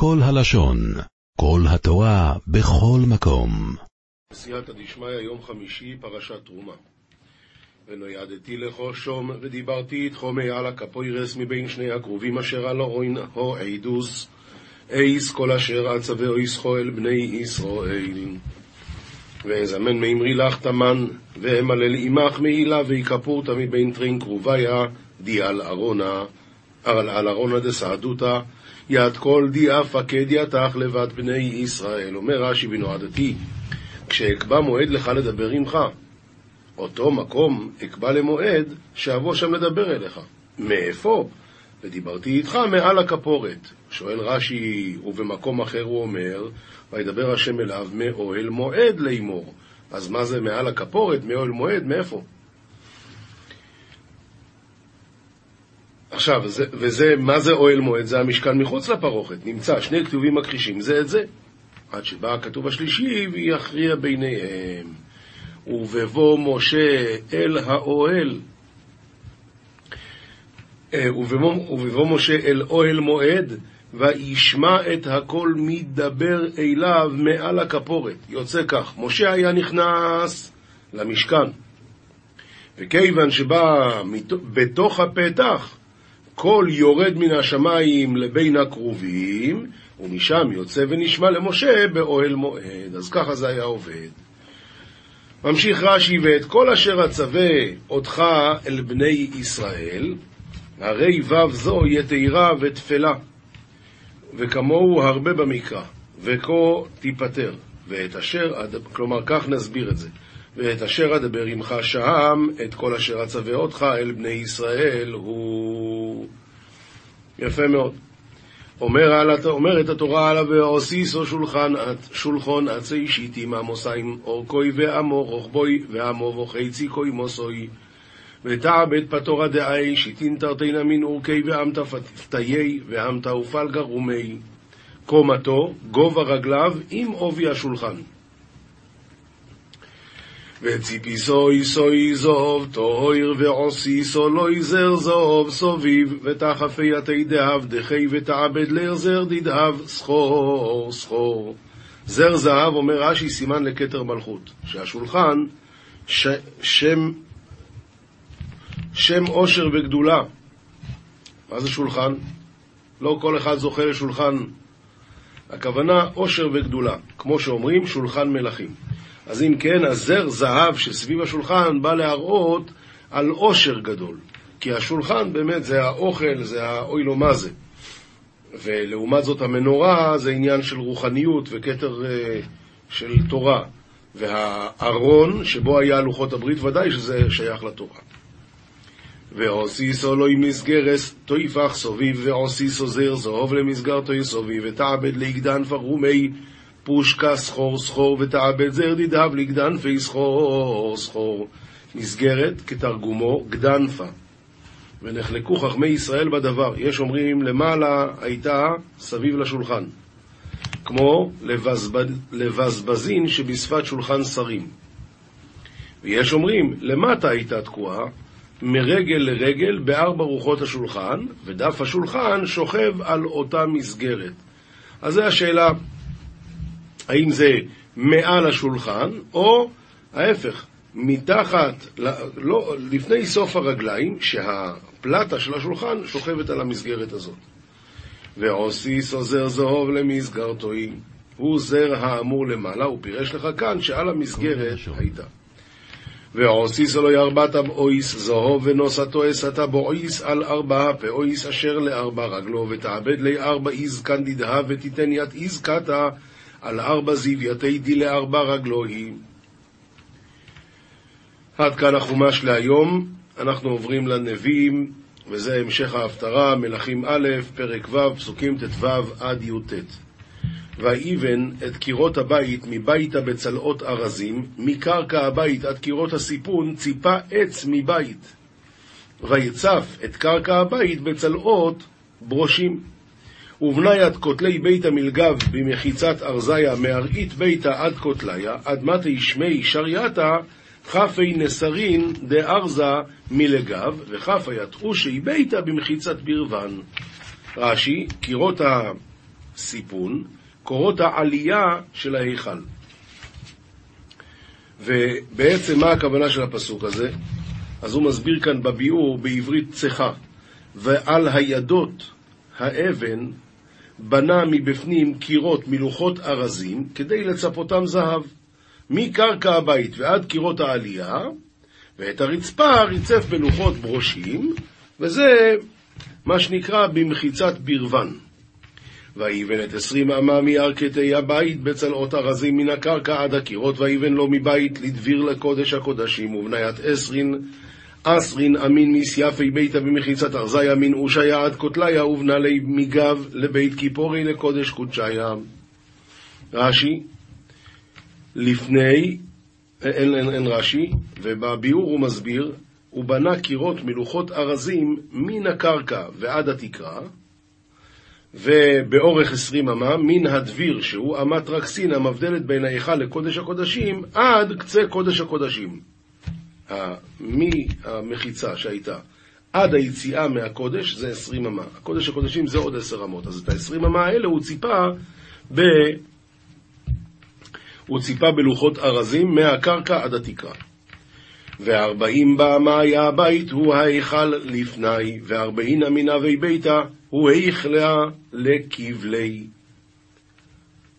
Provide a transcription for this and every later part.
כל הלשון, כל התורה, בכל מקום. סייעתא דשמיא, יום חמישי, פרשת תרומה. ונוידתי לכו שום, ודיברתי איתכו מעל הקפוירס מבין שני הקרובים אשר על אורין הו עדוס, אייס כל אשר עצבה אויסכו אל בני ישראל. ואזמן מאמרי לך תמן, ואמלל עמך מעילה ויקפורתא מבין טרין קרוביה, די על ארונה, על ארונה דסעדותא, יד כל די פקד יתך לבת בני ישראל. אומר רש"י בנועדתי, כשאקבע מועד לך לדבר עמך, אותו מקום אקבע למועד שאבוא שם לדבר אליך. מאיפה? ודיברתי איתך מעל הכפורת. שואל רש"י, ובמקום אחר הוא אומר, וידבר השם אליו מאוהל מועד לאמור. אז מה זה מעל הכפורת, מאוהל מועד, מאיפה? עכשיו, וזה, וזה, מה זה אוהל מועד? זה המשכן מחוץ לפרוכת. נמצא שני כתובים מכחישים זה את זה. עד שבא הכתוב השלישי ויכריע ביניהם. ובבוא משה אל האוהל, אה, ובבוא משה אל אוהל מועד, וישמע את הכל מדבר אליו מעל הכפורת. יוצא כך, משה היה נכנס למשכן, וכיוון שבא בתוך הפתח, קול יורד מן השמיים לבין הקרובים, ומשם יוצא ונשמע למשה באוהל מועד. אז ככה זה היה עובד. ממשיך רש"י, ואת כל אשר אצווה אותך אל בני ישראל, הרי ו' זו יתירה ותפלה, וכמוהו הרבה במקרא, וכה תיפטר, ואת אשר, כלומר כך נסביר את זה, ואת אשר אדבר עמך שם, את כל אשר אצווה אותך אל בני ישראל הוא... יפה מאוד. אומר אומרת התורה עליו, ועושיסו שולחן, שולחון עצי שיטים עמוסיים, אורכוי ועמו רוחבוי, ועמו וחצי קוי מוסוי. ותעבד פטורה דאי, שיטין תרתינה מן אורכי ועמת פתיי, ועמת ופלגה רומי. קומתו, גובה רגליו, עם עובי השולחן. וציפיסו איסו זוב, טוהר ועושיסו לא יזר זוב סוביב, ותחפי יתי דהב דחי ותעבד לרזר דדהב סחור סחור. זר זהב אומר רש"י סימן לכתר מלכות, שהשולחן ש... שם שם עושר וגדולה. מה זה שולחן? לא כל אחד זוכה לשולחן. הכוונה עושר וגדולה, כמו שאומרים שולחן מלכים. אז אם כן, הזר זהב שסביב השולחן בא להראות על עושר גדול. כי השולחן באמת זה האוכל, זה האוי לו מה זה. ולעומת זאת המנורה זה עניין של רוחניות וכתר uh, של תורה. והארון שבו היה לוחות הברית, ודאי שזה שייך לתורה. ועושיסו לו עם מסגרס תויפח סוביב, ועושיסו זר זהוב למסגרתו סוביב, ותעבד ליגדן פרומי פושקה סחור סחור ותעבד זר דידהב לגדנפי סחור סחור. מסגרת כתרגומו גדנפה. ונחלקו חכמי ישראל בדבר. יש אומרים למעלה הייתה סביב לשולחן. כמו לבזבז, לבזבזין שבשפת שולחן שרים. ויש אומרים, למטה הייתה תקועה, מרגל לרגל בארבע רוחות השולחן, ודף השולחן שוכב על אותה מסגרת. אז זו השאלה, האם זה מעל השולחן, או ההפך, מתחת, לא, לפני סוף הרגליים, שהפלטה של השולחן שוכבת על המסגרת הזאת. ועוסיס עוזר זהוב למסגרתוי, הוא זר האמור למעלה, הוא פירש לך כאן שעל המסגרת הייתה. ועוסיס אלוהי ארבעת אויס זהוב ונוסתו אסתה בועיס על ארבעה פאויס אשר לארבע רגלו ותעבד לי ארבע איז קנדידה ותיתן ית איז קטה על ארבע זיוויתי די לארבע רגלוהי. עד כאן החומש להיום, אנחנו עוברים לנביאים, וזה המשך ההפטרה, מלכים א', פרק ו', פסוקים ט"ו עד י"ט. ויבן את קירות הבית מביתה בצלעות ארזים, מקרקע הבית עד קירות הסיפון ציפה עץ מבית. ויצף את קרקע הבית בצלעות ברושים. ובניית כותלי בית המלגב במחיצת ארזיה מארעית ביתה עד כותליה, עד מתי שמי שרייתה, כפי נסרין דארזה מלגב, וכפי יתחושי ביתה במחיצת ברוון. רש"י, קירות סיפון, קורות העלייה של ההיכל. ובעצם מה הכוונה של הפסוק הזה? אז הוא מסביר כאן בביאור בעברית צחה, ועל הידות האבן בנה מבפנים קירות מלוחות ארזים כדי לצפותם זהב, מקרקע הבית ועד קירות העלייה, ואת הרצפה ריצף בלוחות ברושים, וזה מה שנקרא במחיצת ברוון. ויבן את עשרים אמה מירכתי הבית בצלעות ארזים מן הקרקע עד הקירות, ויבן לו מבית לדביר לקודש הקודשים, ובניית עשרין אסרין אמין מסייפי ביתה במחיצת ארזי אמין אושיה עד קוטליה ובנה לי מגב לבית כיפורי לקודש קודשיה. רש"י, לפני, אין, אין, אין רש"י, ובביאור הוא מסביר, הוא בנה קירות מלוחות ארזים מן הקרקע ועד התקרה, ובאורך עשרים אמה, מן הדביר, שהוא אמת רקסין המבדלת בין ההיכל לקודש הקודשים, עד קצה קודש הקודשים. מהמחיצה שהייתה עד היציאה מהקודש זה עשרים אמה. הקודש הקודשים זה עוד עשר אמות. אז את העשרים אמה האלה הוא ציפה ב... הוא ציפה בלוחות ארזים מהקרקע עד התקרה. וארבעים באמה היה הבית הוא ההיכל לפני, וארבעין אמינאווי ביתה הוא היכלה לכבלי.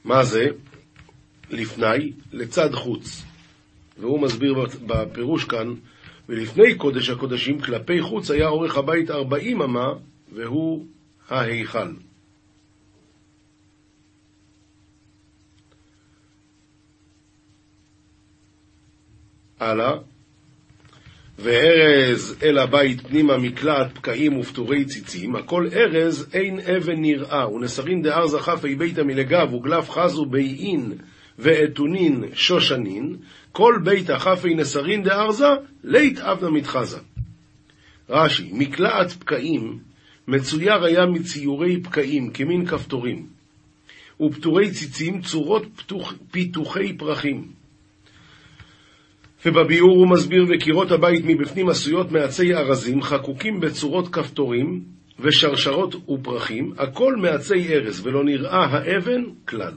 מה זה? לפני, לצד חוץ. והוא מסביר בפירוש כאן, ולפני קודש הקודשים, כלפי חוץ היה אורך הבית ארבעים אמה, והוא ההיכל. הלאה. וארז אל הבית פנימה מקלט פקעים ופטורי ציצים, הכל ארז אין אבן נראה, ונסרין דארזה חפי ביתה מלגב וגלף חזו ביעין ואתונין שושנין, כל בית החפי נסרין דארזה, לית אבנה מתחזה. רש"י, מקלעת פקעים מצויר היה מציורי פקעים, כמין כפתורים, ופטורי ציצים צורות פתוח, פיתוחי פרחים. ובביאור הוא מסביר וקירות הבית מבפנים עשויות מעצי ארזים, חקוקים בצורות כפתורים ושרשרות ופרחים, הכל מעצי ארז, ולא נראה האבן כלל.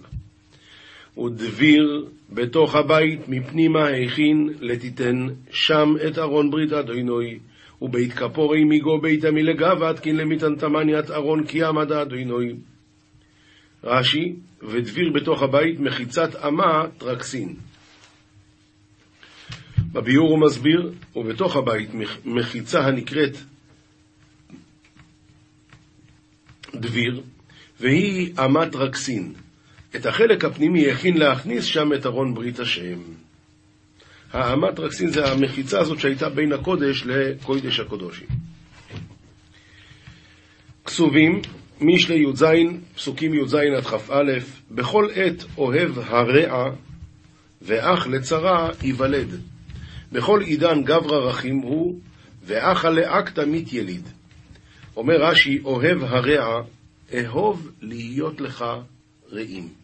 ודביר בתוך הבית מפנימה הכין לתיתן שם את ארון ברית אדוני, ובית כפורי מיגו ביתה מלגה ועדקין למיתן תמניית ארון כי עמד אדוני. רש"י, ודביר בתוך הבית מחיצת אמה טרקסין. בביאור הוא מסביר, ובתוך הבית מחיצה הנקראת דביר, והיא אמת רקסין. את החלק הפנימי הכין להכניס שם את ארון ברית השם. האמת רקסין זה המחיצה הזאת שהייתה בין הקודש לקודש הקודשים. כסובים, משלי י"ז, פסוקים י"ז עד כ"א, בכל עת אוהב הרע ואח לצרה ייוולד. בכל עידן גברא רחים הוא, ואחה לאקתא מתיליד. אומר רש"י, אוהב הרע, אהוב להיות לך רעים.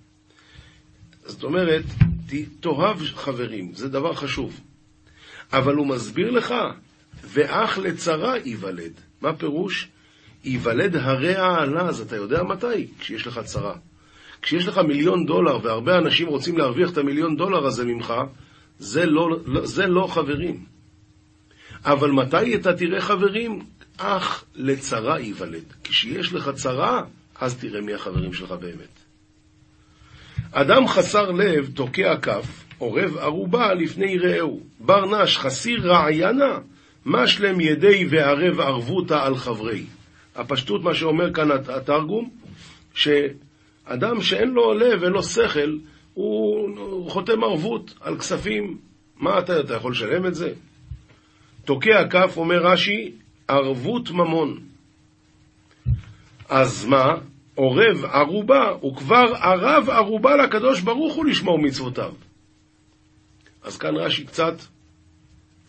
זאת אומרת, תאהב חברים, זה דבר חשוב. אבל הוא מסביר לך, ואח לצרה ייוולד. מה פירוש? ייוולד הרע עלה, אז אתה יודע מתי? כשיש לך צרה. כשיש לך מיליון דולר והרבה אנשים רוצים להרוויח את המיליון דולר הזה ממך, זה לא, לא, זה לא חברים. אבל מתי אתה תראה חברים? אך לצרה ייוולד. כשיש לך צרה, אז תראה מי החברים שלך באמת. אדם חסר לב תוקע כף, עורב ערובה לפני רעהו. בר נש חסיר רעיינה, משלם ידי וערב ערבותה על חברי. הפשטות, מה שאומר כאן התרגום, שאדם שאין לו לב, אין לו שכל, הוא חותם ערבות על כספים. מה אתה, אתה יכול לשלם את זה? תוקע כף, אומר רש"י, ערבות ממון. אז מה? עורב ערובה, הוא כבר ערב ערובה לקדוש ברוך הוא לשמור מצוותיו. אז כאן רש"י קצת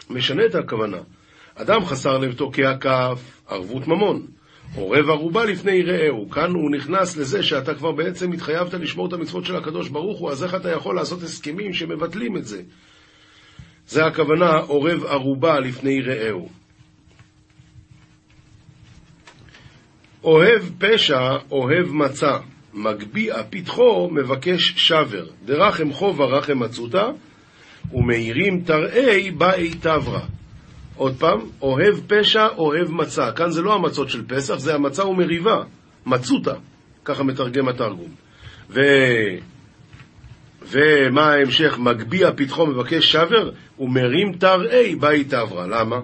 משנה את הכוונה. אדם חסר לב תוקע כף, ערבות ממון. עורב ערובה לפני רעהו. כאן הוא נכנס לזה שאתה כבר בעצם התחייבת לשמור את המצוות של הקדוש ברוך הוא, אז איך אתה יכול לעשות הסכמים שמבטלים את זה? זה הכוונה עורב ערובה לפני רעהו. אוהב פשע, אוהב מצה. מגביה פתחו מבקש שבר, דרחם חובה רחם מצותא, ומאירים תרעי באי תברא. עוד פעם, אוהב פשע, אוהב מצה. כאן זה לא המצות של פסח, זה המצה ומריבה, מצותא, ככה מתרגם התרגום. ו... ומה ההמשך? מגביה פתחו מבקש שבר, ומרים תרעי באי תברא. למה?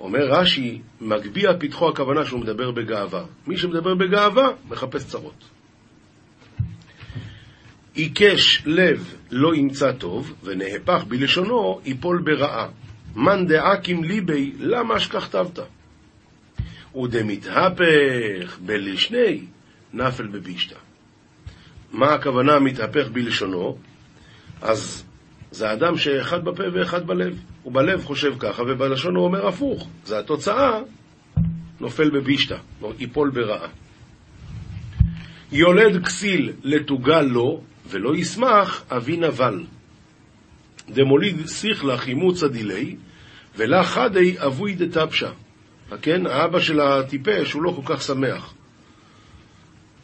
אומר רש"י, מגביה פתחו הכוונה שהוא מדבר בגאווה. מי שמדבר בגאווה, מחפש צרות. עיקש לב לא ימצא טוב, ונהפך בלשונו ייפול ברעה. מאן דעקים ליבי, למה שכחתבת? ודמתהפך בלשני, נפל בבישתא. מה הכוונה מתהפך בלשונו? אז זה אדם שאחד בפה ואחד בלב. הוא בלב חושב ככה, ובלשון הוא אומר הפוך. זה התוצאה, נופל בבישתא, ייפול ברעה. יולד כסיל לתוגל לו, ולא ישמח אבי נבל. דמוליד שיחלה חימוצא דילי, ולה חדי אבוי דתפשה. כן, האבא של הטיפש הוא לא כל כך שמח.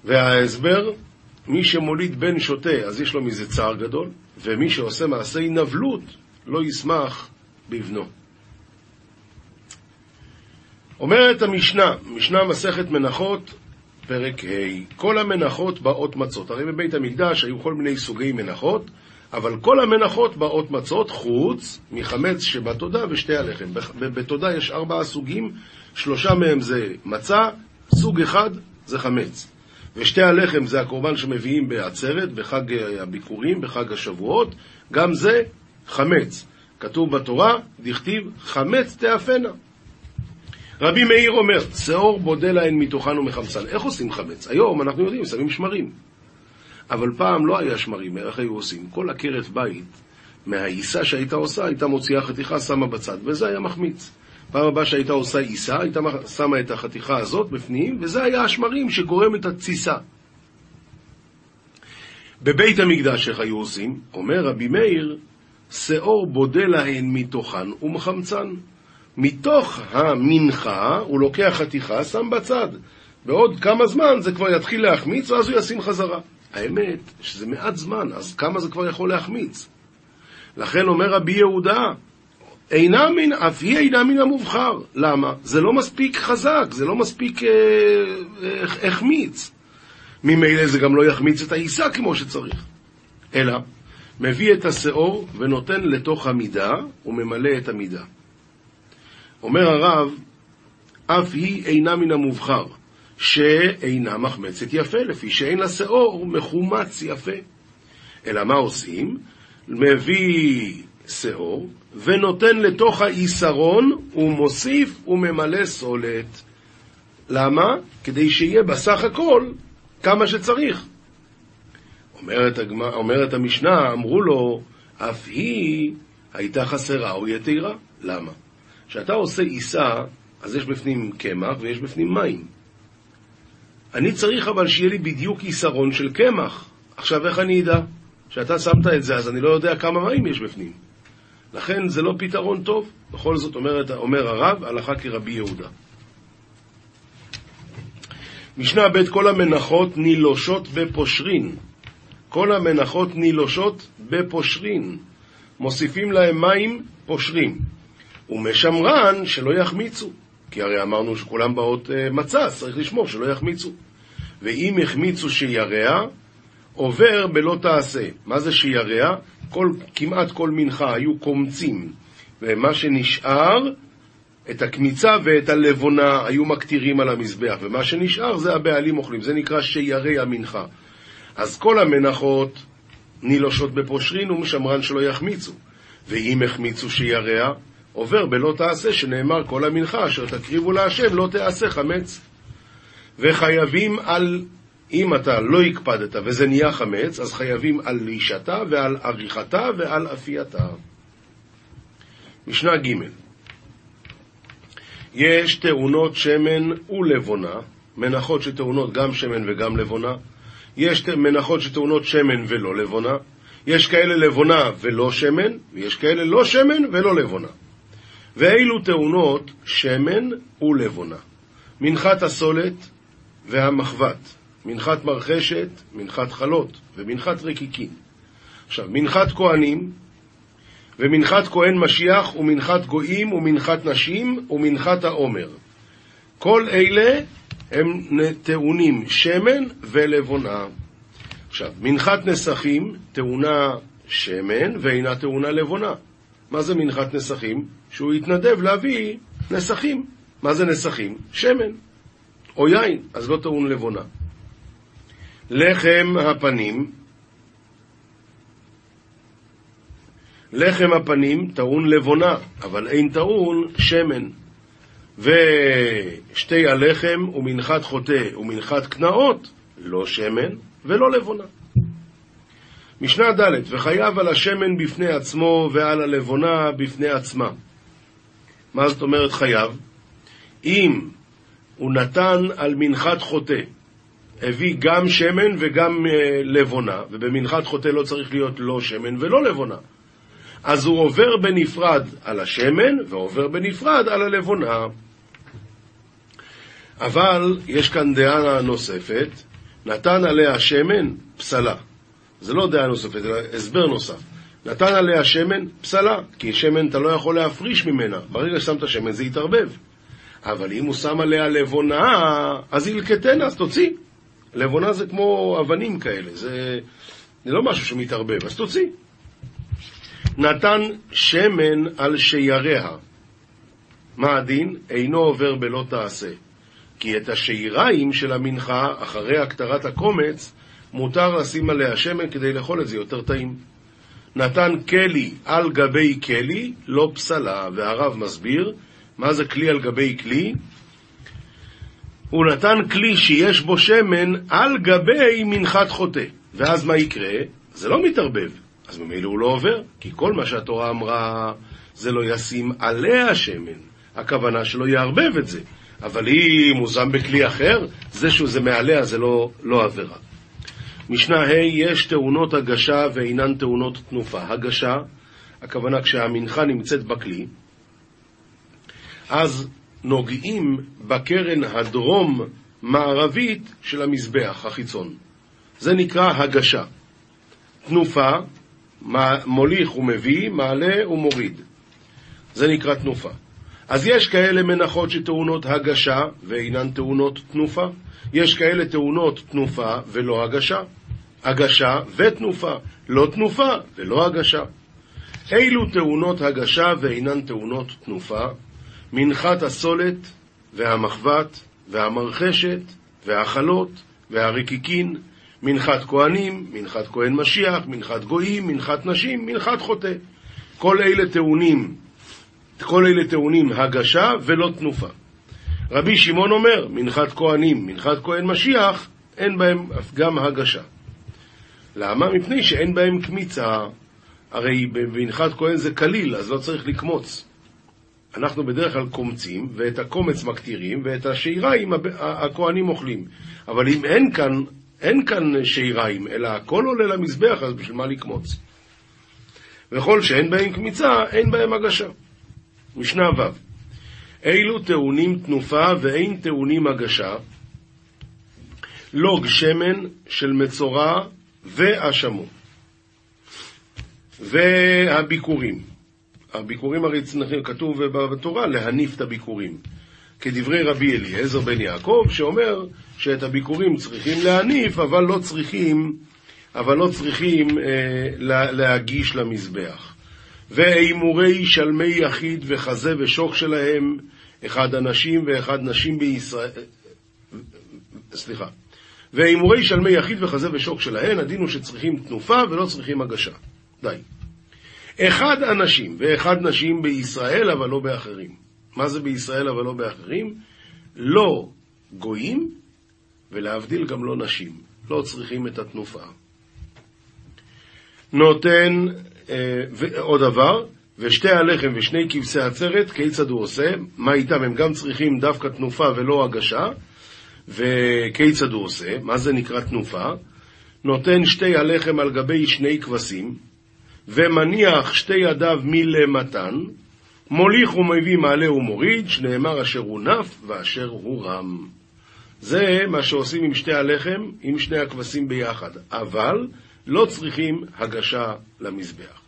וההסבר, מי שמוליד בן שוטה, אז יש לו מזה צער גדול, ומי שעושה מעשי נבלות, לא ישמח בבנו. אומרת המשנה, משנה מסכת מנחות, פרק ה', כל המנחות באות מצות. הרי בבית המקדש היו כל מיני סוגי מנחות, אבל כל המנחות באות מצות, חוץ מחמץ שבתודה ושתי הלחם. בתודה יש ארבעה סוגים, שלושה מהם זה מצה, סוג אחד זה חמץ. ושתי הלחם זה הקורבן שמביאים בעצרת, בחג הביקורים, בחג השבועות, גם זה חמץ. כתוב בתורה, דכתיב, חמץ תאפנה. רבי מאיר אומר, שאור בודה להן מתוכן ומחמצן. איך עושים חמץ? היום אנחנו יודעים, שמים שמרים. אבל פעם לא היה שמרים, איך היו עושים? כל עקרת בית, מהעיסה שהייתה עושה, הייתה מוציאה חתיכה, שמה בצד, וזה היה מחמיץ. פעם הבאה שהייתה עושה עיסה, הייתה שמה את החתיכה הזאת בפנים, וזה היה השמרים שגורם את התסיסה. בבית המקדש איך היו עושים? אומר רבי מאיר, שאור בודה להן מתוכן ומחמצן. מתוך המנחה הוא לוקח חתיכה, שם בצד. בעוד כמה זמן זה כבר יתחיל להחמיץ, ואז הוא ישים חזרה. האמת שזה מעט זמן, אז כמה זה כבר יכול להחמיץ? לכן אומר רבי יהודה, אינה מן, אף היא אינה מן המובחר. למה? זה לא מספיק חזק, זה לא מספיק אה, אה, החמיץ. ממילא זה גם לא יחמיץ את העיסה כמו שצריך. אלא, מביא את השאור ונותן לתוך המידה וממלא את המידה. אומר הרב, אף היא אינה מן המובחר, שאינה מחמצת יפה, לפי שאין לה שאור מחומץ יפה. אלא מה עושים? מביא שאור ונותן לתוך האיסרון ומוסיף וממלא סולת. למה? כדי שיהיה בסך הכל כמה שצריך. אומרת, אומרת המשנה, אמרו לו, אף היא הייתה חסרה או יתירה. למה? כשאתה עושה עיסה, אז יש בפנים קמח ויש בפנים מים. אני צריך אבל שיהיה לי בדיוק עיסרון של קמח. עכשיו, איך אני אדע? כשאתה שמת את זה, אז אני לא יודע כמה מים יש בפנים. לכן זה לא פתרון טוב. בכל זאת אומרת, אומר הרב, הלכה כרבי יהודה. משנה ב' כל המנחות נילושות בפושרין. כל המנחות נילושות בפושרין. מוסיפים להם מים, פושרים. ומשמרן שלא יחמיצו. כי הרי אמרנו שכולם באות uh, מצה, צריך לשמור שלא יחמיצו. ואם החמיצו שירע, עובר בלא תעשה. מה זה שירע? כל, כמעט כל מנחה היו קומצים, ומה שנשאר, את הקמיצה ואת הלבונה היו מקטירים על המזבח, ומה שנשאר זה הבעלים אוכלים, זה נקרא שירא המנחה. אז כל המנחות נילושות בפושרין ומשמרן שלא יחמיצו. ואם החמיצו שירע, עובר בלא תעשה, שנאמר כל המנחה אשר תקריבו להשם לא תעשה חמץ. וחייבים על, אם אתה לא הקפדת וזה נהיה חמץ, אז חייבים על לישתה ועל עריכתה ועל אפייתה. משנה ג' יש טעונות שמן ולבונה, מנחות שטעונות גם שמן וגם לבונה. יש מנחות שטעונות שמן ולא לבונה. יש כאלה לבונה ולא שמן, ויש כאלה לא שמן ולא לבונה. ואילו טעונות שמן ולבונה. מנחת הסולת והמחבת, מנחת מרחשת, מנחת חלות ומנחת רקיקין. עכשיו, מנחת כהנים ומנחת כהן משיח ומנחת גויים ומנחת נשים ומנחת העומר. כל אלה הם טעונים שמן ולבונה. עכשיו, מנחת נסכים טעונה שמן ואינה טעונה לבונה. מה זה מנחת נסכים? שהוא יתנדב להביא נסכים. מה זה נסכים? שמן. או יין, אז לא טעון לבונה. לחם הפנים, לחם הפנים טעון לבונה, אבל אין טעון שמן. ושתי הלחם ומנחת חוטא ומנחת קנאות, לא שמן ולא לבונה. משנה ד' וחייב על השמן בפני עצמו ועל הלבונה בפני עצמה. מה זאת אומרת חייב? אם הוא נתן על מנחת חוטא, הביא גם שמן וגם אה, לבונה, ובמנחת חוטא לא צריך להיות לא שמן ולא לבונה. אז הוא עובר בנפרד על השמן ועובר בנפרד על הלבונה. אבל יש כאן דעה נוספת, נתן עליה שמן, פסלה. זה לא דעה נוספת, אלא הסבר נוסף. נתן עליה שמן, פסלה, כי שמן אתה לא יכול להפריש ממנה. ברגע ששמת שמן זה יתערבב. אבל אם הוא שם עליה לבונה, אז ילקטנה, אז תוציא. לבונה זה כמו אבנים כאלה, זה, זה לא משהו שמתערבב, אז תוציא. נתן שמן על שיריה. מה הדין? אינו עובר בלא תעשה. כי את השיריים של המנחה, אחרי הקטרת הקומץ, מותר לשים עליה שמן כדי לאכול את זה יותר טעים. נתן כלי על גבי כלי, לא פסלה, והרב מסביר מה זה כלי על גבי כלי. הוא נתן כלי שיש בו שמן על גבי מנחת חוטא. ואז מה יקרה? זה לא מתערבב. אז ממילא הוא לא עובר, כי כל מה שהתורה אמרה זה לא ישים עליה שמן. הכוונה שלא יערבב את זה. אבל אם הוא שם בכלי אחר, זה שזה מעליה זה לא, לא עבירה. משנה ה' יש טעונות הגשה ואינן טעונות תנופה. הגשה, הכוונה כשהמנחה נמצאת בכלי, אז נוגעים בקרן הדרום-מערבית של המזבח, החיצון. זה נקרא הגשה. תנופה, מוליך ומביא, מעלה ומוריד. זה נקרא תנופה. אז יש כאלה מנחות שטעונות הגשה ואינן טעונות תנופה. יש כאלה טעונות תנופה ולא הגשה. הגשה ותנופה, לא תנופה ולא הגשה. אילו טעונות הגשה ואינן טעונות תנופה? מנחת הסולת והמחבת והמרחשת והחלות והרקיקין, מנחת כהנים, מנחת כהן משיח, מנחת גויים, מנחת נשים, מנחת חוטא. כל אלה טעונים, כל אלה טעונים הגשה ולא תנופה. רבי שמעון אומר, מנחת כהנים, מנחת כהן משיח, אין בהם גם הגשה. למה? מפני שאין בהם קמיצה. הרי במנחת כהן זה קליל, אז לא צריך לקמוץ. אנחנו בדרך כלל קומצים, ואת הקומץ מקטירים, ואת השיריים הכהנים אוכלים. אבל אם אין כאן, אין כאן שיריים, אלא הכל עולה למזבח, אז בשביל מה לקמוץ? וכל שאין בהם קמיצה, אין בהם הגשה. משנה ו' אילו טעונים תנופה ואין טעונים הגשה, לוג שמן של מצורע ואשמו. והביקורים. הביקורים הרי כתוב בתורה להניף את הביקורים. כדברי רבי אליעזר בן יעקב, שאומר שאת הביקורים צריכים להניף, אבל לא צריכים, אבל לא צריכים אה, להגיש למזבח. ואימורי שלמי יחיד וחזה ושוק שלהם, אחד אנשים ואחד נשים בישראל, סליחה, והימורי שלמי יחיד וחזה ושוק שלהן, הדין הוא שצריכים תנופה ולא צריכים הגשה. די. אחד אנשים ואחד נשים בישראל, אבל לא באחרים. מה זה בישראל אבל לא באחרים? לא גויים, ולהבדיל גם לא נשים. לא צריכים את התנופה. נותן אה, עוד דבר, ושתי הלחם ושני כבשי עצרת, כיצד הוא עושה? מה איתם? הם גם צריכים דווקא תנופה ולא הגשה. וכיצד הוא עושה? מה זה נקרא תנופה? נותן שתי הלחם על גבי שני כבשים, ומניח שתי ידיו מלמתן, מוליך ומביא מעלה ומוריד, שנאמר אשר הוא נף ואשר הוא רם. זה מה שעושים עם שתי הלחם, עם שני הכבשים ביחד. אבל לא צריכים הגשה למזבח.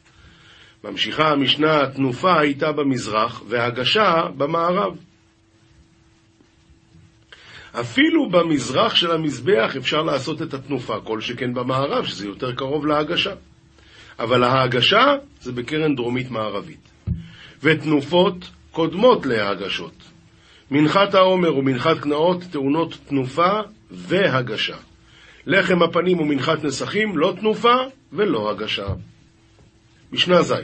ממשיכה המשנה, התנופה הייתה במזרח והגשה במערב. אפילו במזרח של המזבח אפשר לעשות את התנופה, כל שכן במערב, שזה יותר קרוב להגשה. אבל ההגשה זה בקרן דרומית מערבית. ותנופות קודמות להגשות. מנחת העומר ומנחת קנאות טעונות תנופה והגשה. לחם הפנים ומנחת נסכים לא תנופה ולא הגשה. משנה ז'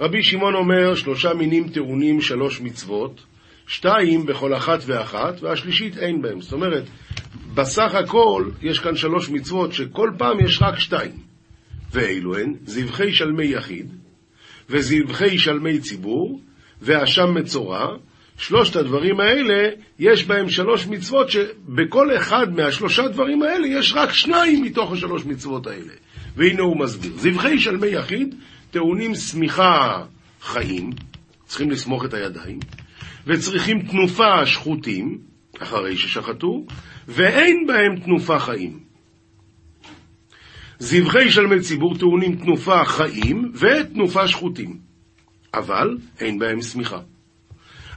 רבי שמעון אומר שלושה מינים טעונים שלוש מצוות, שתיים בכל אחת ואחת, והשלישית אין בהם. זאת אומרת, בסך הכל יש כאן שלוש מצוות שכל פעם יש רק שתיים. ואלו הן זבחי שלמי יחיד, וזבחי שלמי ציבור, ואשם מצורע. שלושת הדברים האלה, יש בהם שלוש מצוות שבכל אחד מהשלושה דברים האלה יש רק שניים מתוך השלוש מצוות האלה. והנה הוא מסביר. זבחי שלמי יחיד טעונים שמיכה חיים, צריכים לסמוך את הידיים, וצריכים תנופה שחוטים, אחרי ששחטו, ואין בהם תנופה חיים. זבחי שלמי ציבור טעונים תנופה חיים ותנופה שחוטים, אבל אין בהם שמיכה.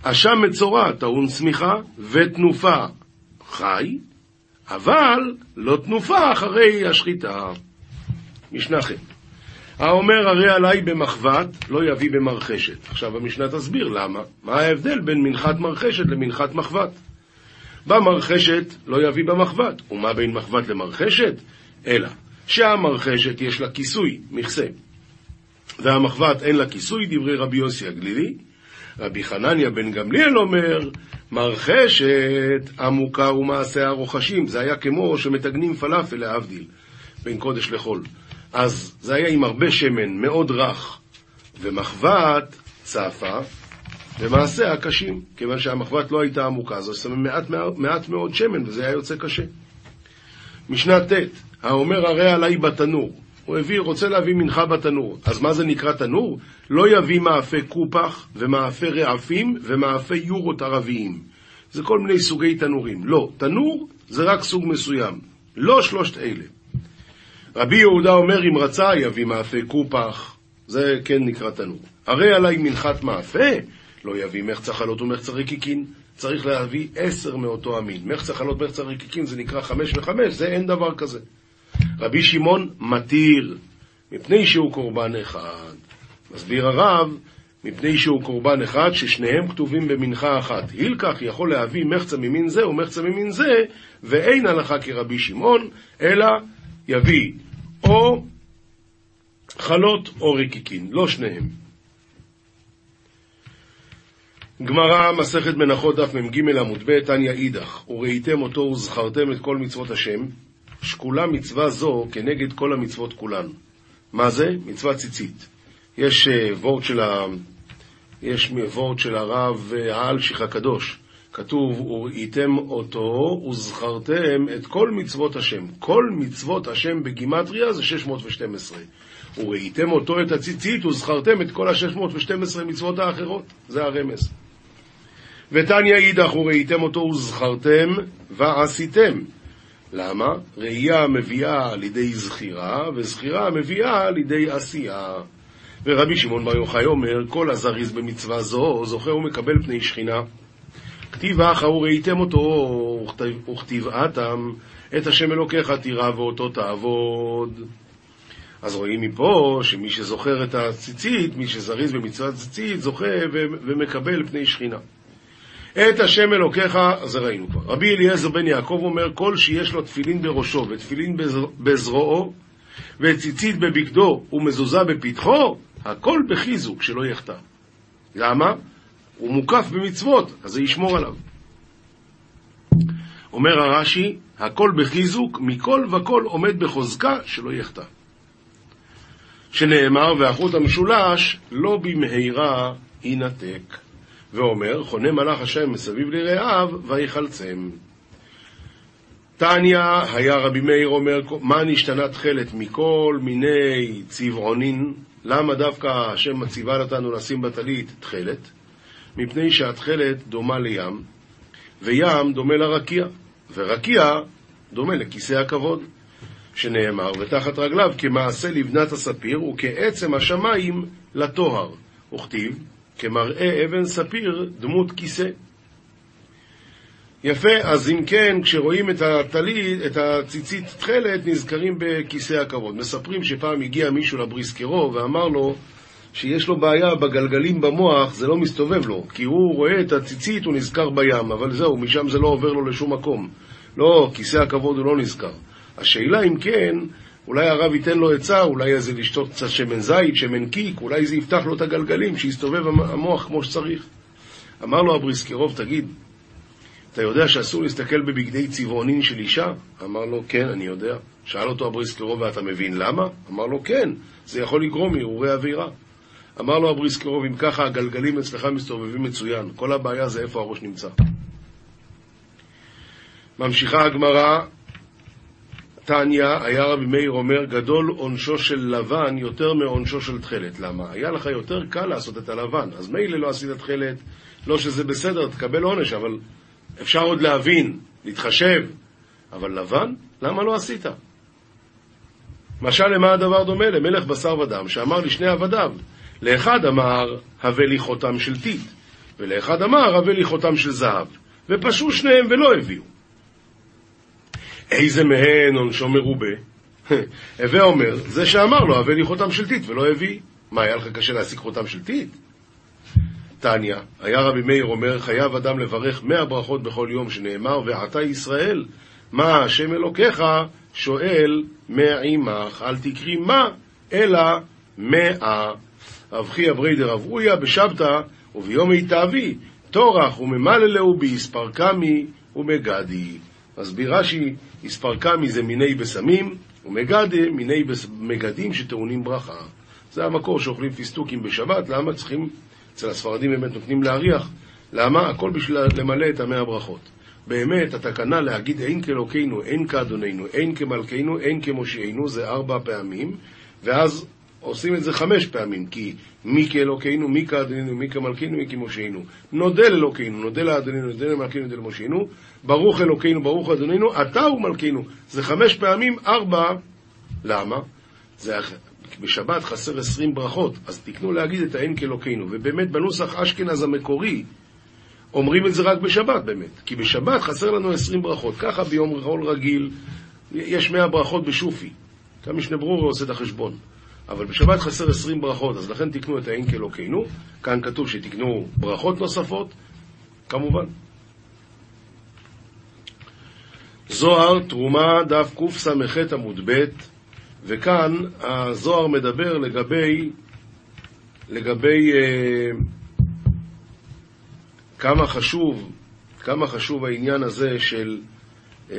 אשם מצורע טעון שמיכה ותנופה חי, אבל לא תנופה אחרי השחיטה. משנה ח' האומר הרי עליי במחבת, לא יביא במרחשת. עכשיו המשנה תסביר למה. מה ההבדל בין מנחת מרחשת למנחת מחבת? במרחשת לא יביא במחבת. ומה בין מחבת למרחשת? אלא שהמרחשת יש לה כיסוי, מכסה. והמחבת אין לה כיסוי, דברי רבי יוסי הגלילי. רבי חנניה בן גמליאל אומר, מרחשת עמוקה ומעשה הרוחשים. זה היה כמו שמטגנים פלאפל להבדיל, בין קודש לחול. אז זה היה עם הרבה שמן, מאוד רך, ומחבת צפה, ומעשה הקשים, כיוון שהמחבת לא הייתה עמוקה, אז שמים מעט, מעט מאוד שמן, וזה היה יוצא קשה. משנה ט', האומר הרי עליי בתנור. הוא הביא, רוצה להביא מנחה בתנור. אז מה זה נקרא תנור? לא יביא מאפה קופח, ומאפה רעפים, ומאפה יורות ערביים. זה כל מיני סוגי תנורים. לא, תנור זה רק סוג מסוים. לא שלושת אלה. רבי יהודה אומר, אם רצה, יביא מאפה קופח. זה כן נקרא תנור. הרי עליי מנחת מאפה, לא יביא מחצה חלות ומחצה רקיקין. צריך להביא עשר מאותו המין. מחצה חלות ומחצה רקיקין זה נקרא חמש וחמש, זה אין דבר כזה. רבי שמעון מתיר, מפני שהוא קורבן אחד. מסביר הרב, מפני שהוא קורבן אחד, ששניהם כתובים במנחה אחת. הילקח יכול להביא מחצה ממין זה ומחצה ממין זה, ואין הלכה כרבי שמעון, אלא יביא או חלות או רקיקין, לא שניהם. גמרא, מסכת מנחות, דף מ"ג עמוד ב', תניא אידך, וראיתם אותו וזכרתם את כל מצוות השם, שקולה מצווה זו כנגד כל המצוות כולן. מה זה? מצווה ציצית. יש וורד של, ה... יש של הרב האלשיך הקדוש, כתוב, וראיתם אותו וזכרתם את כל מצוות השם. כל מצוות השם בגימטריה זה 612. וראיתם אותו את הציצית וזכרתם את כל ה-612 מצוות האחרות. זה הרמז. ותניא אידך וראיתם אותו וזכרתם ועשיתם. למה? ראייה מביאה לידי זכירה, וזכירה מביאה לידי עשייה. ורבי שמעון בר יוחאי אומר, כל הזריז במצווה זו זוכה ומקבל פני שכינה. כתיב אחא וראיתם אותו, וכתיב אתם, את השם אלוקיך תירא ואותו תעבוד. אז רואים מפה שמי שזוכר את הציצית, מי שזריז במצוות ציצית, זוכה ומקבל פני שכינה. את השם אלוקיך, זה ראינו כבר. רבי אליעזר בן יעקב אומר, כל שיש לו תפילין בראשו ותפילין בזרועו, וציצית בבגדו ומזוזה בפתחו, הכל בחיזוק, שלא יחטא. למה? הוא מוקף במצוות, אז זה ישמור עליו. אומר הרש"י, הכל בחיזוק, מכל וכל עומד בחוזקה, שלא יחטא. שנאמר, והחוט המשולש לא במהרה ינתק. ואומר, חונה מלאך השם מסביב לרעיו, ויחלצם. תניא, היה רבי מאיר אומר, מה נשתנה תכלת מכל מיני צבעונין? למה דווקא השם מציבה אותנו לשים בטלית תכלת? מפני שהתכלת דומה לים, וים דומה לרקיע. ורקיע דומה לכיסא הכבוד, שנאמר, ותחת רגליו כמעשה לבנת הספיר וכעצם השמיים לטוהר, וכתיב, כמראה אבן ספיר דמות כיסא. יפה, אז אם כן, כשרואים את הטלית, את הציצית תכלת, נזכרים בכיסא הכבוד. מספרים שפעם הגיע מישהו לבריסקרו ואמר לו שיש לו בעיה בגלגלים במוח, זה לא מסתובב לו, כי הוא רואה את הציצית, הוא נזכר בים, אבל זהו, משם זה לא עובר לו לשום מקום. לא, כיסא הכבוד הוא לא נזכר. השאלה אם כן, אולי הרב ייתן לו עצה, אולי איזה לשתות קצת שמן זית, שמן קיק, אולי זה יפתח לו את הגלגלים, שיסתובב המוח כמו שצריך. אמר לו הבריסקרוב, תגיד, אתה יודע שאסור להסתכל בבגדי צבעונין של אישה? אמר לו, כן, אני יודע. שאל אותו הבריסקרוב, ואתה מבין למה? אמר לו, כן, זה יכול לגרום מהרהורי אווירה. אמר לו הבריסקרוב, אם ככה הגלגלים אצלך מסתובבים מצוין, כל הבעיה זה איפה הראש נמצא. ממשיכה הגמרא, תניא, היה רבי מאיר אומר, גדול עונשו של לבן יותר מעונשו של תכלת. למה? היה לך יותר קל לעשות את הלבן, אז מילא לא עשית תכלת, לא שזה בסדר, תקבל עונש, אבל אפשר עוד להבין, להתחשב, אבל לבן, למה לא עשית? משל למה הדבר דומה? למלך בשר ודם, שאמר לשני עבדיו, לאחד אמר, הבא לי חותם של טיט, ולאחד אמר, הבא לי חותם של זהב, ופשעו שניהם ולא הביאו. איזה מהן עונשו מרובה? הווה אומר, זה שאמר לו, הבא לי חותם של טיט ולא הביא. מה, היה לך קשה להשיג חותם של טיט? תניא, היה רבי מאיר אומר, חייב אדם לברך מאה ברכות בכל יום, שנאמר, ועתה ישראל, מה השם אלוקיך שואל מעמך, אל תקרי מה, אלא מאה. רב חייא בריידר רב אויה בשבתא וביום תאבי, טורח וממללהו באספרקמי ומגדי. מסביר רש"י, אספרקמי זה מיני בשמים, ומגדי מיני מגדים שטעונים ברכה. זה המקור שאוכלים פיסטוקים בשבת, למה צריכים, אצל הספרדים באמת נותנים להריח, למה? הכל בשביל למלא את המאה ברכות. באמת, התקנה להגיד אין כאלוקינו, אין כאדוננו, אין כמלכנו, אין כמושיענו, זה ארבע פעמים, ואז עושים את זה חמש פעמים, כי מי כאלוקינו, מי כאדוננו, מי כמלכנו, מי כמושיענו. נודה לאלוקינו, נודה לאדוננו, נודה למלכנו, נודה למושיענו. ברוך אלוקינו, ברוך אדוננו, אתה הוא מלכנו. זה חמש פעמים, ארבע. למה? זה בשבת חסר עשרים ברכות, אז תקנו להגיד את האין כאלוקינו. ובאמת, בנוסח אשכנז המקורי, אומרים את זה רק בשבת באמת. כי בשבת חסר לנו עשרים ברכות. ככה ביום חול רגיל, יש מאה ברכות בשופי. כמשנה ברורה עושה את החשבון. אבל בשבת חסר עשרים ברכות, אז לכן תקנו את האין כאלוקינו. כאן כתוב שתקנו ברכות נוספות, כמובן. זוהר, תרומה, דף קס"ח עמוד ב', וכאן הזוהר מדבר לגבי, לגבי אה, כמה חשוב, כמה חשוב העניין הזה של אה,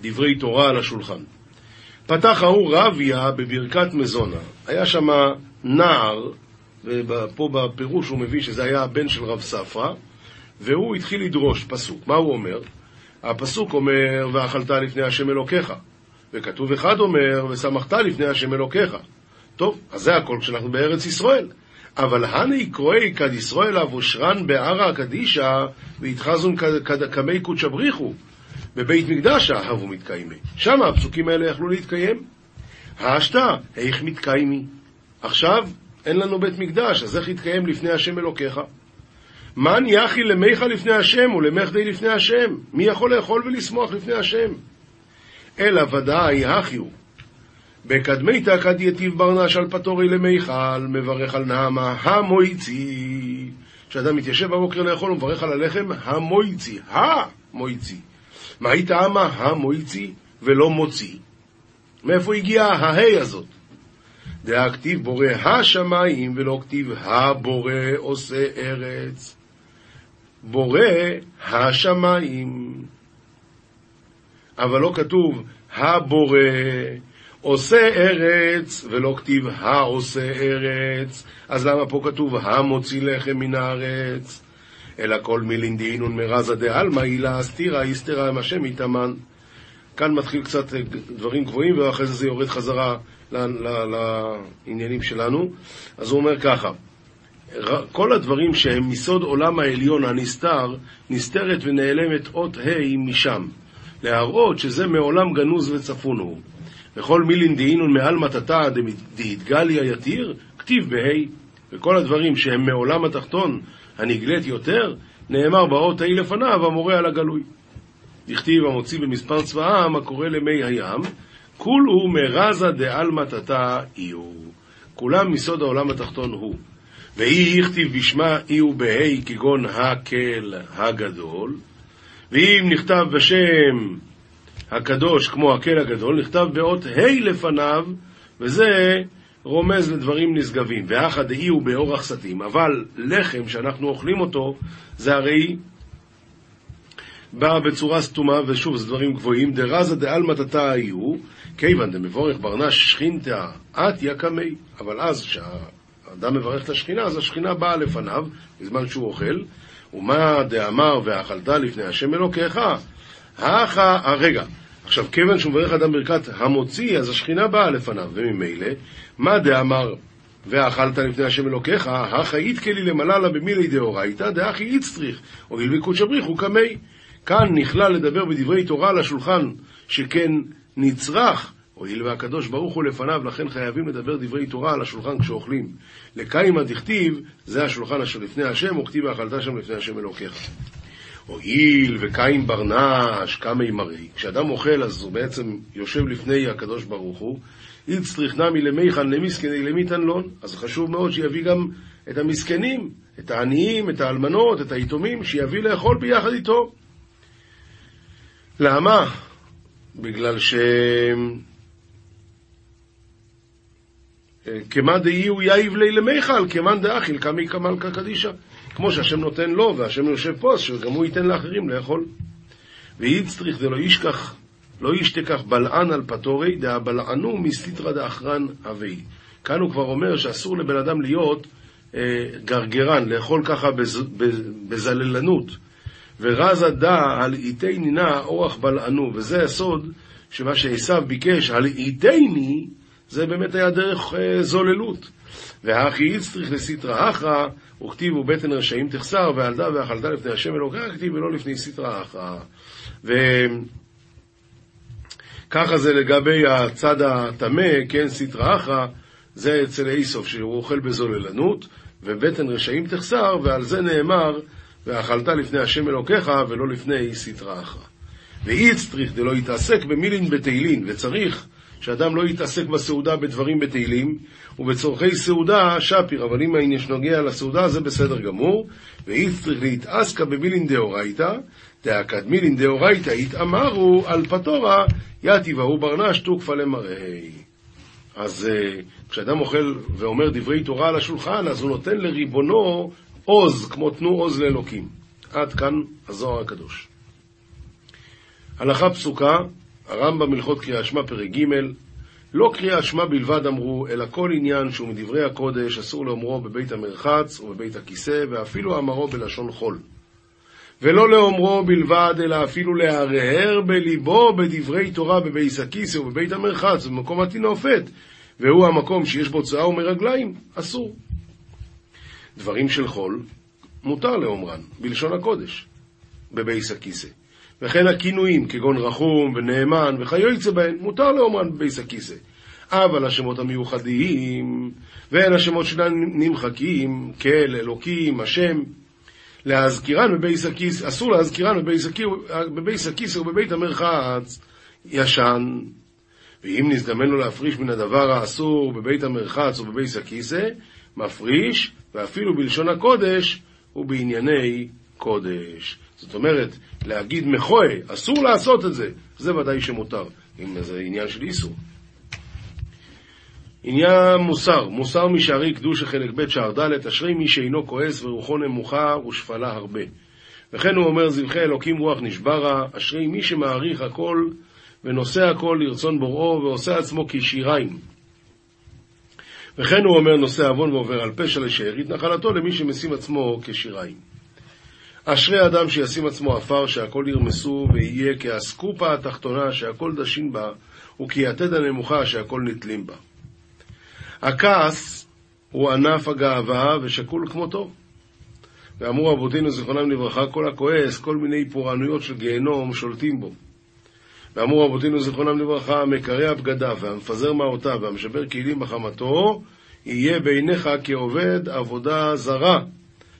דברי תורה על השולחן. פתח ההוא רביה בברכת מזונה. היה שם נער, ופה בפירוש הוא מביא שזה היה הבן של רב ספרא, והוא התחיל לדרוש פסוק. מה הוא אומר? הפסוק אומר, ואכלת לפני השם אלוקיך. וכתוב אחד אומר, ושמחת לפני השם אלוקיך. טוב, אז זה הכל כשאנחנו בארץ ישראל. אבל הני קרואי כד ישראל אבושרן בערא קדישא והתחזון כמי קודשא בריחו. בבית מקדש אהבו מתקיימי. שם הפסוקים האלה יכלו להתקיים. האשתא, איך מתקיימי? עכשיו אין לנו בית מקדש, אז איך יתקיים לפני השם אלוקיך? מן יחי למיך לפני השם ולמחדי לפני השם? מי יכול לאכול ולשמוח לפני השם? אלא ודאי הכיו. בקדמיתא כד יטיב ברנש על פטורי למיכל, מברך על נעמה המויצי. כשאדם מתיישב בבוקר לאכול ומברך על הלחם, המויצי, המויצי. מה היית אמה המויצי ולא מוציא? מאיפה הגיעה ההי הזאת? דהכתיב בורא השמיים ולא כתיב הבורא עושה ארץ. בורא השמיים. אבל לא כתוב הבורא עושה ארץ, ולא כתיב העושה ארץ. אז למה פה כתוב המוציא לחם מן הארץ? אלא כל מילין דהינון מרזה דעלמא הילה אסתירא הסתרה עם השם יתאמן. כאן מתחיל קצת דברים גבוהים, ואחרי זה זה יורד חזרה לעניינים שלנו. אז הוא אומר ככה, כל הדברים שהם מסוד עולם העליון הנסתר, נסתרת ונעלמת אות ה' משם, להראות שזה מעולם גנוז וצפון הוא. וכל מילין דהינון מעל מטאטא דהתגליה יתיר, כתיב בה', וכל הדברים שהם מעולם התחתון, הנגלית יותר, נאמר באות ה' לפניו, המורה על הגלוי. דכתיב המוציא במספר צבאם, הקורא למי הים, כולו מרזה דעלמא תתא איהו. כולם מסוד העולם התחתון הוא. ואי הכתיב בשמה אי ובהי כגון הקל הגדול, ואם נכתב בשם הקדוש כמו הקל הגדול, נכתב באות ה' לפניו, וזה רומז לדברים נשגבים. ואחא דאי הוא באורח סתים, אבל לחם שאנחנו אוכלים אותו, זה הרי בא בצורה סתומה, ושוב, זה דברים גבוהים, דרזה דעלמא תתא היו, כיוון דמבורך ברנש שכינתא את יקמי, אבל אז כשהאדם מברך את השכינה, אז השכינה באה לפניו, בזמן שהוא אוכל, ומה דאמר ואכלת לפני השם אלוקיך, האחה, הרגע, עכשיו, כיוון שהוא מברך אדם ברכת המוציא, אז השכינה באה לפניו, וממילא, מה דאמר ואכלת לפני השם אלוקיך, החיית כלי למללה במילי דאורייתא, דאחי איצטריך, הואיל וקודש הבריחו קמי. כאן נכלל לדבר בדברי תורה על השולחן, שכן נצרך, הואיל והקדוש ברוך הוא לפניו, לכן חייבים לדבר דברי תורה על השולחן כשאוכלים. לקיימא דכתיב, זה השולחן אשר לפני השם, וכתיב ואכלת שם לפני השם אלוקיך. הואיל וקין ברנש קמי מרי. כשאדם אוכל אז הוא בעצם יושב לפני הקדוש ברוך הוא, איצטריך נמי למיכן למסכני למיתן לון. אז חשוב מאוד שיביא גם את המסכנים, את העניים, את האלמנות, את היתומים, שיביא לאכול ביחד איתו. למה? בגלל ש... כמאן דאי הוא יאיב לי למיכל, כמאן דאכיל קמי כמלכה קדישא. כמו שהשם נותן לו, והשם יושב פה, אז שגם הוא ייתן לאחרים לאכול. ואיצטריך דלא ישכח, לא ישתכח בלען על פטורי, דהבלענו מסתרא דאחרן אבי. כאן הוא כבר אומר שאסור לבן אדם להיות אה, גרגרן, לאכול ככה בז, בז, בזללנות. ורזה דא על איתני אורח בלענו, וזה הסוד שמה שעשו ביקש, על איתני, זה באמת היה דרך אה, זוללות. והאחי איצטריך לסטרא אחרא, וכתיבו בטן רשעים תחסר, ועלדה ואכלתה לפני השם אלוקיה, כתיב ולא לפני סטרא אחרא. וככה זה לגבי הצד הטמא, כן, סטרא אחרא, זה אצל איסוף, שהוא אוכל בזוללנות, ובטן רשעים תחסר, ועל זה נאמר, ואכלת לפני השם אלוקיך, ולא לפני סטרא אחרא. ואיץ צריך דלא יתעסק במילין בתהילין, וצריך שאדם לא יתעסק בסעודה בדברים בתהילים, ובצורכי סעודה שפיר, אבל אם העניין נוגע לסעודה זה בסדר גמור, ואיץ צריך להתעסקה במילין דאורייתא, דאקד מילין דאורייתא יתאמרו על פטורה, יתיבהו ברנש תוקפא למראי. אז uh, כשאדם אוכל ואומר דברי תורה על השולחן, אז הוא נותן לריבונו עוז, כמו תנו עוז לאלוקים. עד כאן הזוהר הקדוש. הלכה פסוקה, הרמב"ם הלכות קריאת שמע פרק ג' לא קריאת שמע בלבד אמרו, אלא כל עניין שהוא מדברי הקודש אסור לאומרו בבית המרחץ ובבית הכיסא, ואפילו אמרו בלשון חול. ולא לאומרו בלבד, אלא אפילו להרהר בליבו בדברי תורה בבית הכיסא ובבית המרחץ, ובמקום הטינופת, והוא המקום שיש בו צואה ומרגליים, אסור. דברים של חול, מותר לאומרן, בלשון הקודש, בבייס הכיסא. וכן הכינויים, כגון רחום ונאמן וכיוצא בהן, מותר לאומרן בבייס הכיסא. אבל השמות המיוחדים, והן השמות שלנו נמחקים, כל, אלוקים, השם, להזכירן בבייס הכיסא, אסור להזכירן בבייס הכיסא ובבית המרחץ ישן. ואם נזדמן לו להפריש מן הדבר האסור בבית המרחץ או בבייס הכיסא, מפריש, ואפילו בלשון הקודש, ובענייני קודש. זאת אומרת, להגיד מחוה, אסור לעשות את זה, זה ודאי שמותר, אם זה עניין של איסור. עניין מוסר, מוסר משערי קדוש חלק ב' שער ד', אשרי מי שאינו כועס ורוחו נמוכה ושפלה הרבה. וכן הוא אומר, זבחי אלוקים רוח נשברה, אשרי מי שמעריך הכל ונושא הכל לרצון בוראו ועושה עצמו כשיריים. וכן הוא אומר נושא עוון ועובר על פשע לשארית נחלתו למי שמשים עצמו כשיריים. אשרי אדם שישים עצמו עפר שהכל ירמסו ויהיה כאסקופה התחתונה שהכל דשין בה וכיתד הנמוכה שהכל נתלים בה. הכעס הוא ענף הגאווה ושקול כמותו. ואמרו אבותינו זיכרונם לברכה, כל הכועס, כל מיני פורענויות של גיהנום שולטים בו. ואמרו רבותינו זיכרונם לברכה, המקרע בגדיו והמפזר מעותיו והמשבר כלים בחמתו, יהיה בעיניך כעובד עבודה זרה,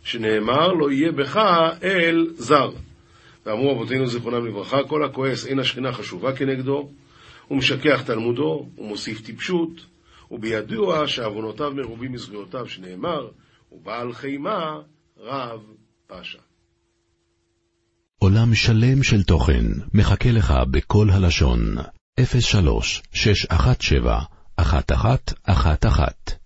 שנאמר לא יהיה בך אל זר. ואמרו רבותינו זיכרונם לברכה, כל הכועס אין השכינה חשובה כנגדו, הוא משכח תלמודו, הוא מוסיף טיפשות, ובידוע שעוונותיו מרובים מזכויותיו, שנאמר, ובעל חימה רב פשע. עולם שלם של תוכן מחכה לך בכל הלשון, 03 617 1111